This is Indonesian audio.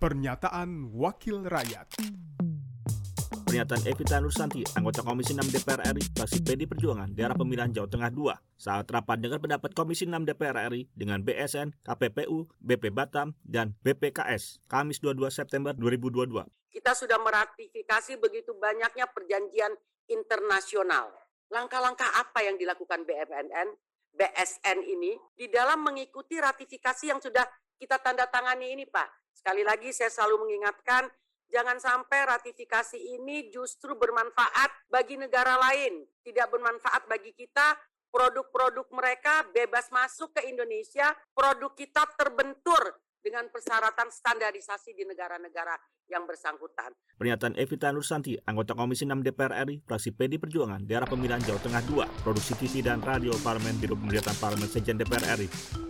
Pernyataan Wakil Rakyat Pernyataan Evita Nursanti, anggota Komisi 6 DPR RI, fraksi PD Perjuangan, daerah pemilihan Jawa Tengah 2, saat rapat dengan pendapat Komisi 6 DPR RI dengan BSN, KPPU, BP Batam, dan BPKS, Kamis 22 September 2022. Kita sudah meratifikasi begitu banyaknya perjanjian internasional. Langkah-langkah apa yang dilakukan BFNN, BSN ini di dalam mengikuti ratifikasi yang sudah kita tanda tangani ini, Pak. Sekali lagi saya selalu mengingatkan Jangan sampai ratifikasi ini justru bermanfaat bagi negara lain, tidak bermanfaat bagi kita. Produk-produk mereka bebas masuk ke Indonesia, produk kita terbentur dengan persyaratan standarisasi di negara-negara yang bersangkutan. Pernyataan Evita Nursanti, anggota Komisi 6 DPR RI, fraksi PD Perjuangan, daerah pemilihan Jawa Tengah 2, produksi TV dan radio Parlemen Biro Pemerintahan Parlemen Sejen DPR RI.